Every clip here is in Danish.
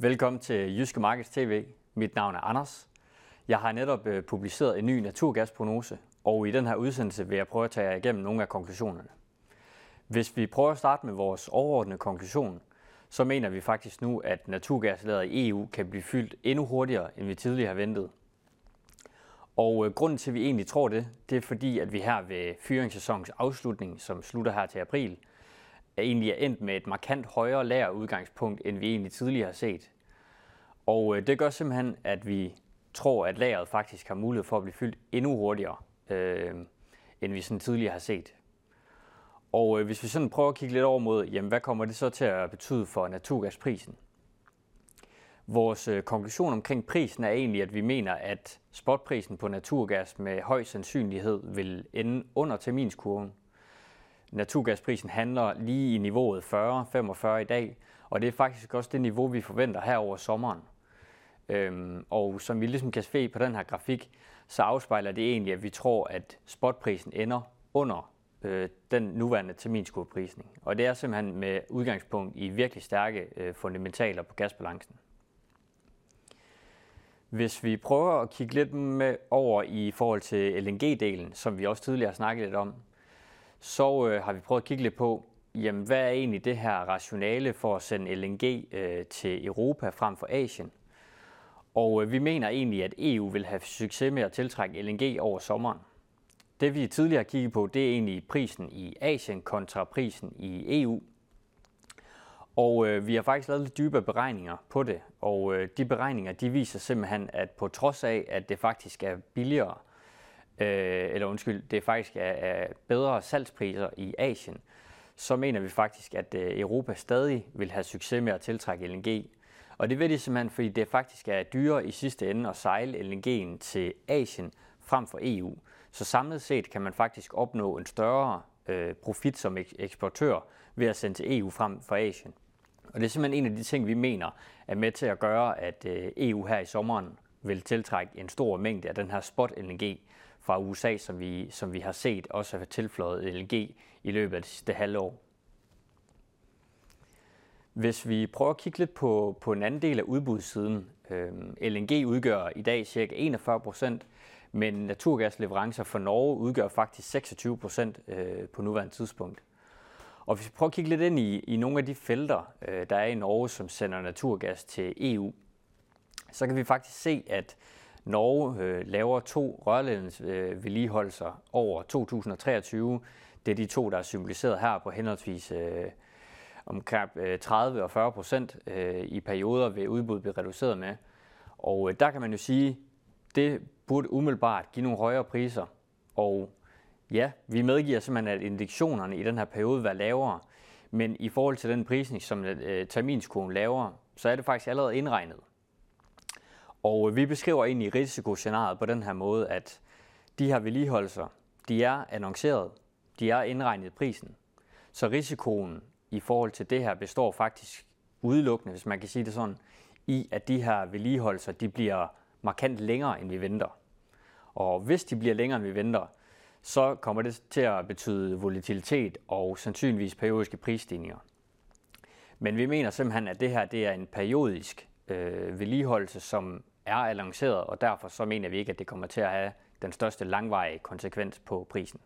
Velkommen til Jyske Markets TV. Mit navn er Anders. Jeg har netop øh, publiceret en ny naturgasprognose, og i den her udsendelse vil jeg prøve at tage jer igennem nogle af konklusionerne. Hvis vi prøver at starte med vores overordnede konklusion, så mener vi faktisk nu, at naturgaslageret i EU kan blive fyldt endnu hurtigere, end vi tidligere har ventet. Og øh, grunden til, at vi egentlig tror det, det er fordi, at vi her ved fyringssæsonens afslutning, som slutter her til april, er egentlig er endt med et markant højere lagerudgangspunkt, end vi egentlig tidligere har set. Og øh, det gør simpelthen, at vi tror, at lageret faktisk har mulighed for at blive fyldt endnu hurtigere, øh, end vi sådan tidligere har set. Og øh, hvis vi sådan prøver at kigge lidt over mod, jamen hvad kommer det så til at betyde for naturgasprisen? Vores øh, konklusion omkring prisen er egentlig, at vi mener, at spotprisen på naturgas med høj sandsynlighed vil ende under terminskurven. Naturgasprisen handler lige i niveauet 40-45 i dag, og det er faktisk også det niveau, vi forventer her over sommeren. Øhm, og som vi ligesom kan se på den her grafik, så afspejler det egentlig, at vi tror, at spotprisen ender under øh, den nuværende terminskurveprisning. Og det er simpelthen med udgangspunkt i virkelig stærke øh, fundamentaler på gasbalancen. Hvis vi prøver at kigge lidt med over i forhold til LNG-delen, som vi også tidligere har snakket lidt om, så øh, har vi prøvet at kigge lidt på, jamen, hvad er egentlig det her rationale for at sende LNG øh, til Europa frem for Asien? Og øh, vi mener egentlig, at EU vil have succes med at tiltrække LNG over sommeren. Det vi tidligere har kigget på, det er egentlig prisen i Asien kontra prisen i EU. Og øh, vi har faktisk lavet lidt dybere beregninger på det, og øh, de beregninger de viser simpelthen, at på trods af, at det faktisk er billigere, øh, eller undskyld, det faktisk er, er bedre salgspriser i Asien, så mener vi faktisk, at øh, Europa stadig vil have succes med at tiltrække LNG. Og det vil de simpelthen, fordi det faktisk er dyrere i sidste ende at sejle LNG'en til Asien frem for EU. Så samlet set kan man faktisk opnå en større øh, profit som eksportør ved at sende til EU frem for Asien. Og det er simpelthen en af de ting, vi mener er med til at gøre, at øh, EU her i sommeren vil tiltrække en stor mængde af den her spot-LNG fra USA, som vi, som vi har set også have tilføjet LNG i løbet af det sidste halve år. Hvis vi prøver at kigge lidt på, på en anden del af udbudssiden, øh, LNG udgør i dag ca. 41 procent, men naturgasleverancer for Norge udgør faktisk 26 procent øh, på nuværende tidspunkt. Og hvis vi prøver at kigge lidt ind i, i nogle af de felter, øh, der er i Norge, som sender naturgas til EU, så kan vi faktisk se, at Norge øh, laver to rørledningsvedligeholdelser øh, over 2023. Det er de to, der er symboliseret her på henholdsvis øh, omkring øh, 30 og 40 procent øh, i perioder ved udbud blive reduceret med. Og øh, der kan man jo sige, det burde umiddelbart give nogle højere priser. Og ja, vi medgiver simpelthen, at indikationerne i den her periode var lavere. Men i forhold til den prisning, som øh, terminskurven laver, så er det faktisk allerede indregnet. Og vi beskriver egentlig risikoscenariet på den her måde, at de her vedligeholdelser, de er annonceret, de er indregnet i prisen. Så risikoen i forhold til det her består faktisk udelukkende, hvis man kan sige det sådan, i at de her vedligeholdelser, de bliver markant længere, end vi venter. Og hvis de bliver længere, end vi venter, så kommer det til at betyde volatilitet og sandsynligvis periodiske prisstigninger. Men vi mener simpelthen, at det her det er en periodisk øh, vedligeholdelse, som er annonceret, og derfor så mener vi ikke, at det kommer til at have den største langvarige konsekvens på prisen.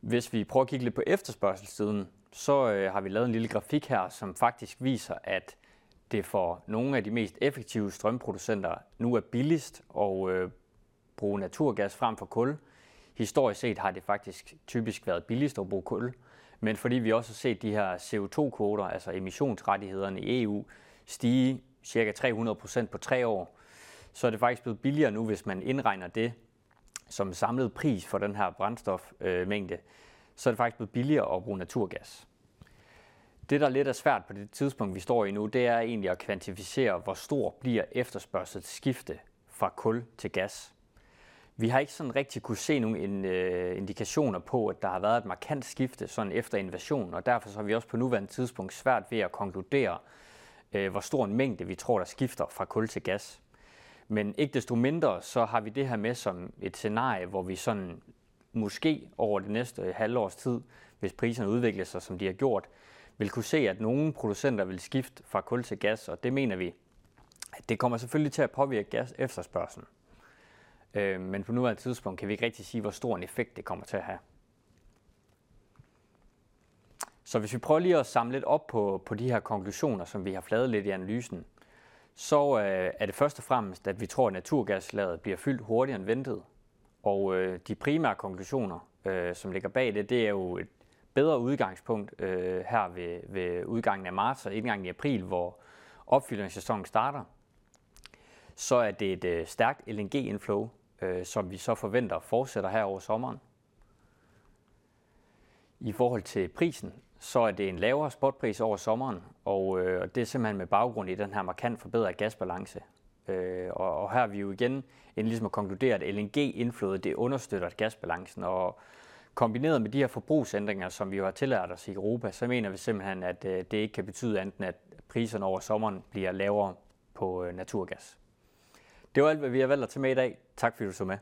Hvis vi prøver at kigge lidt på efterspørgselssiden, så øh, har vi lavet en lille grafik her, som faktisk viser, at det for nogle af de mest effektive strømproducenter nu er billigst at øh, bruge naturgas frem for kul. Historisk set har det faktisk typisk været billigst at bruge kul, men fordi vi også har set de her CO2-kvoter, altså emissionsrettighederne i EU, stige ca. 300% på tre år, så er det faktisk blevet billigere nu, hvis man indregner det som samlet pris for den her brændstofmængde, så er det faktisk blevet billigere at bruge naturgas. Det, der lidt er svært på det tidspunkt, vi står i nu, det er egentlig at kvantificere, hvor stor bliver efterspørgsel skifte fra kul til gas. Vi har ikke sådan rigtig kunne se nogle øh, indikationer på, at der har været et markant skifte sådan efter invasionen, og derfor så har vi også på nuværende tidspunkt svært ved at konkludere, øh, hvor stor en mængde vi tror, der skifter fra kul til gas. Men ikke desto mindre, så har vi det her med som et scenarie, hvor vi sådan måske over det næste halvårs tid, hvis priserne udvikler sig, som de har gjort, vil kunne se, at nogle producenter vil skifte fra kul til gas, og det mener vi, at det kommer selvfølgelig til at påvirke gas efterspørgselen. Øh, men på nuværende tidspunkt kan vi ikke rigtig sige, hvor stor en effekt det kommer til at have. Så hvis vi prøver lige at samle lidt op på, på de her konklusioner, som vi har fladet lidt i analysen, så øh, er det først og fremmest, at vi tror, at naturgaslaget bliver fyldt hurtigere end ventet. Og øh, de primære konklusioner, øh, som ligger bag det, det er jo et bedre udgangspunkt øh, her ved, ved udgangen af marts og indgangen i april, hvor opfyldningssæsonen starter. Så er det et øh, stærkt LNG-inflow, øh, som vi så forventer fortsætter her over sommeren. I forhold til prisen, så er det en lavere spotpris over sommeren, og øh, det er simpelthen med baggrund i den her markant forbedrede gasbalance. Øh, og, og her er vi jo igen en ligesom at konkludere, at LNG-indflødet det understøtter gasbalancen, og kombineret med de her forbrugsændringer, som vi jo har tillært os i Europa, så mener vi simpelthen, at øh, det ikke kan betyde andet, at priserne over sommeren bliver lavere på øh, naturgas. Det var alt, hvad vi har valgt at tage med i dag. Tak fordi du så med.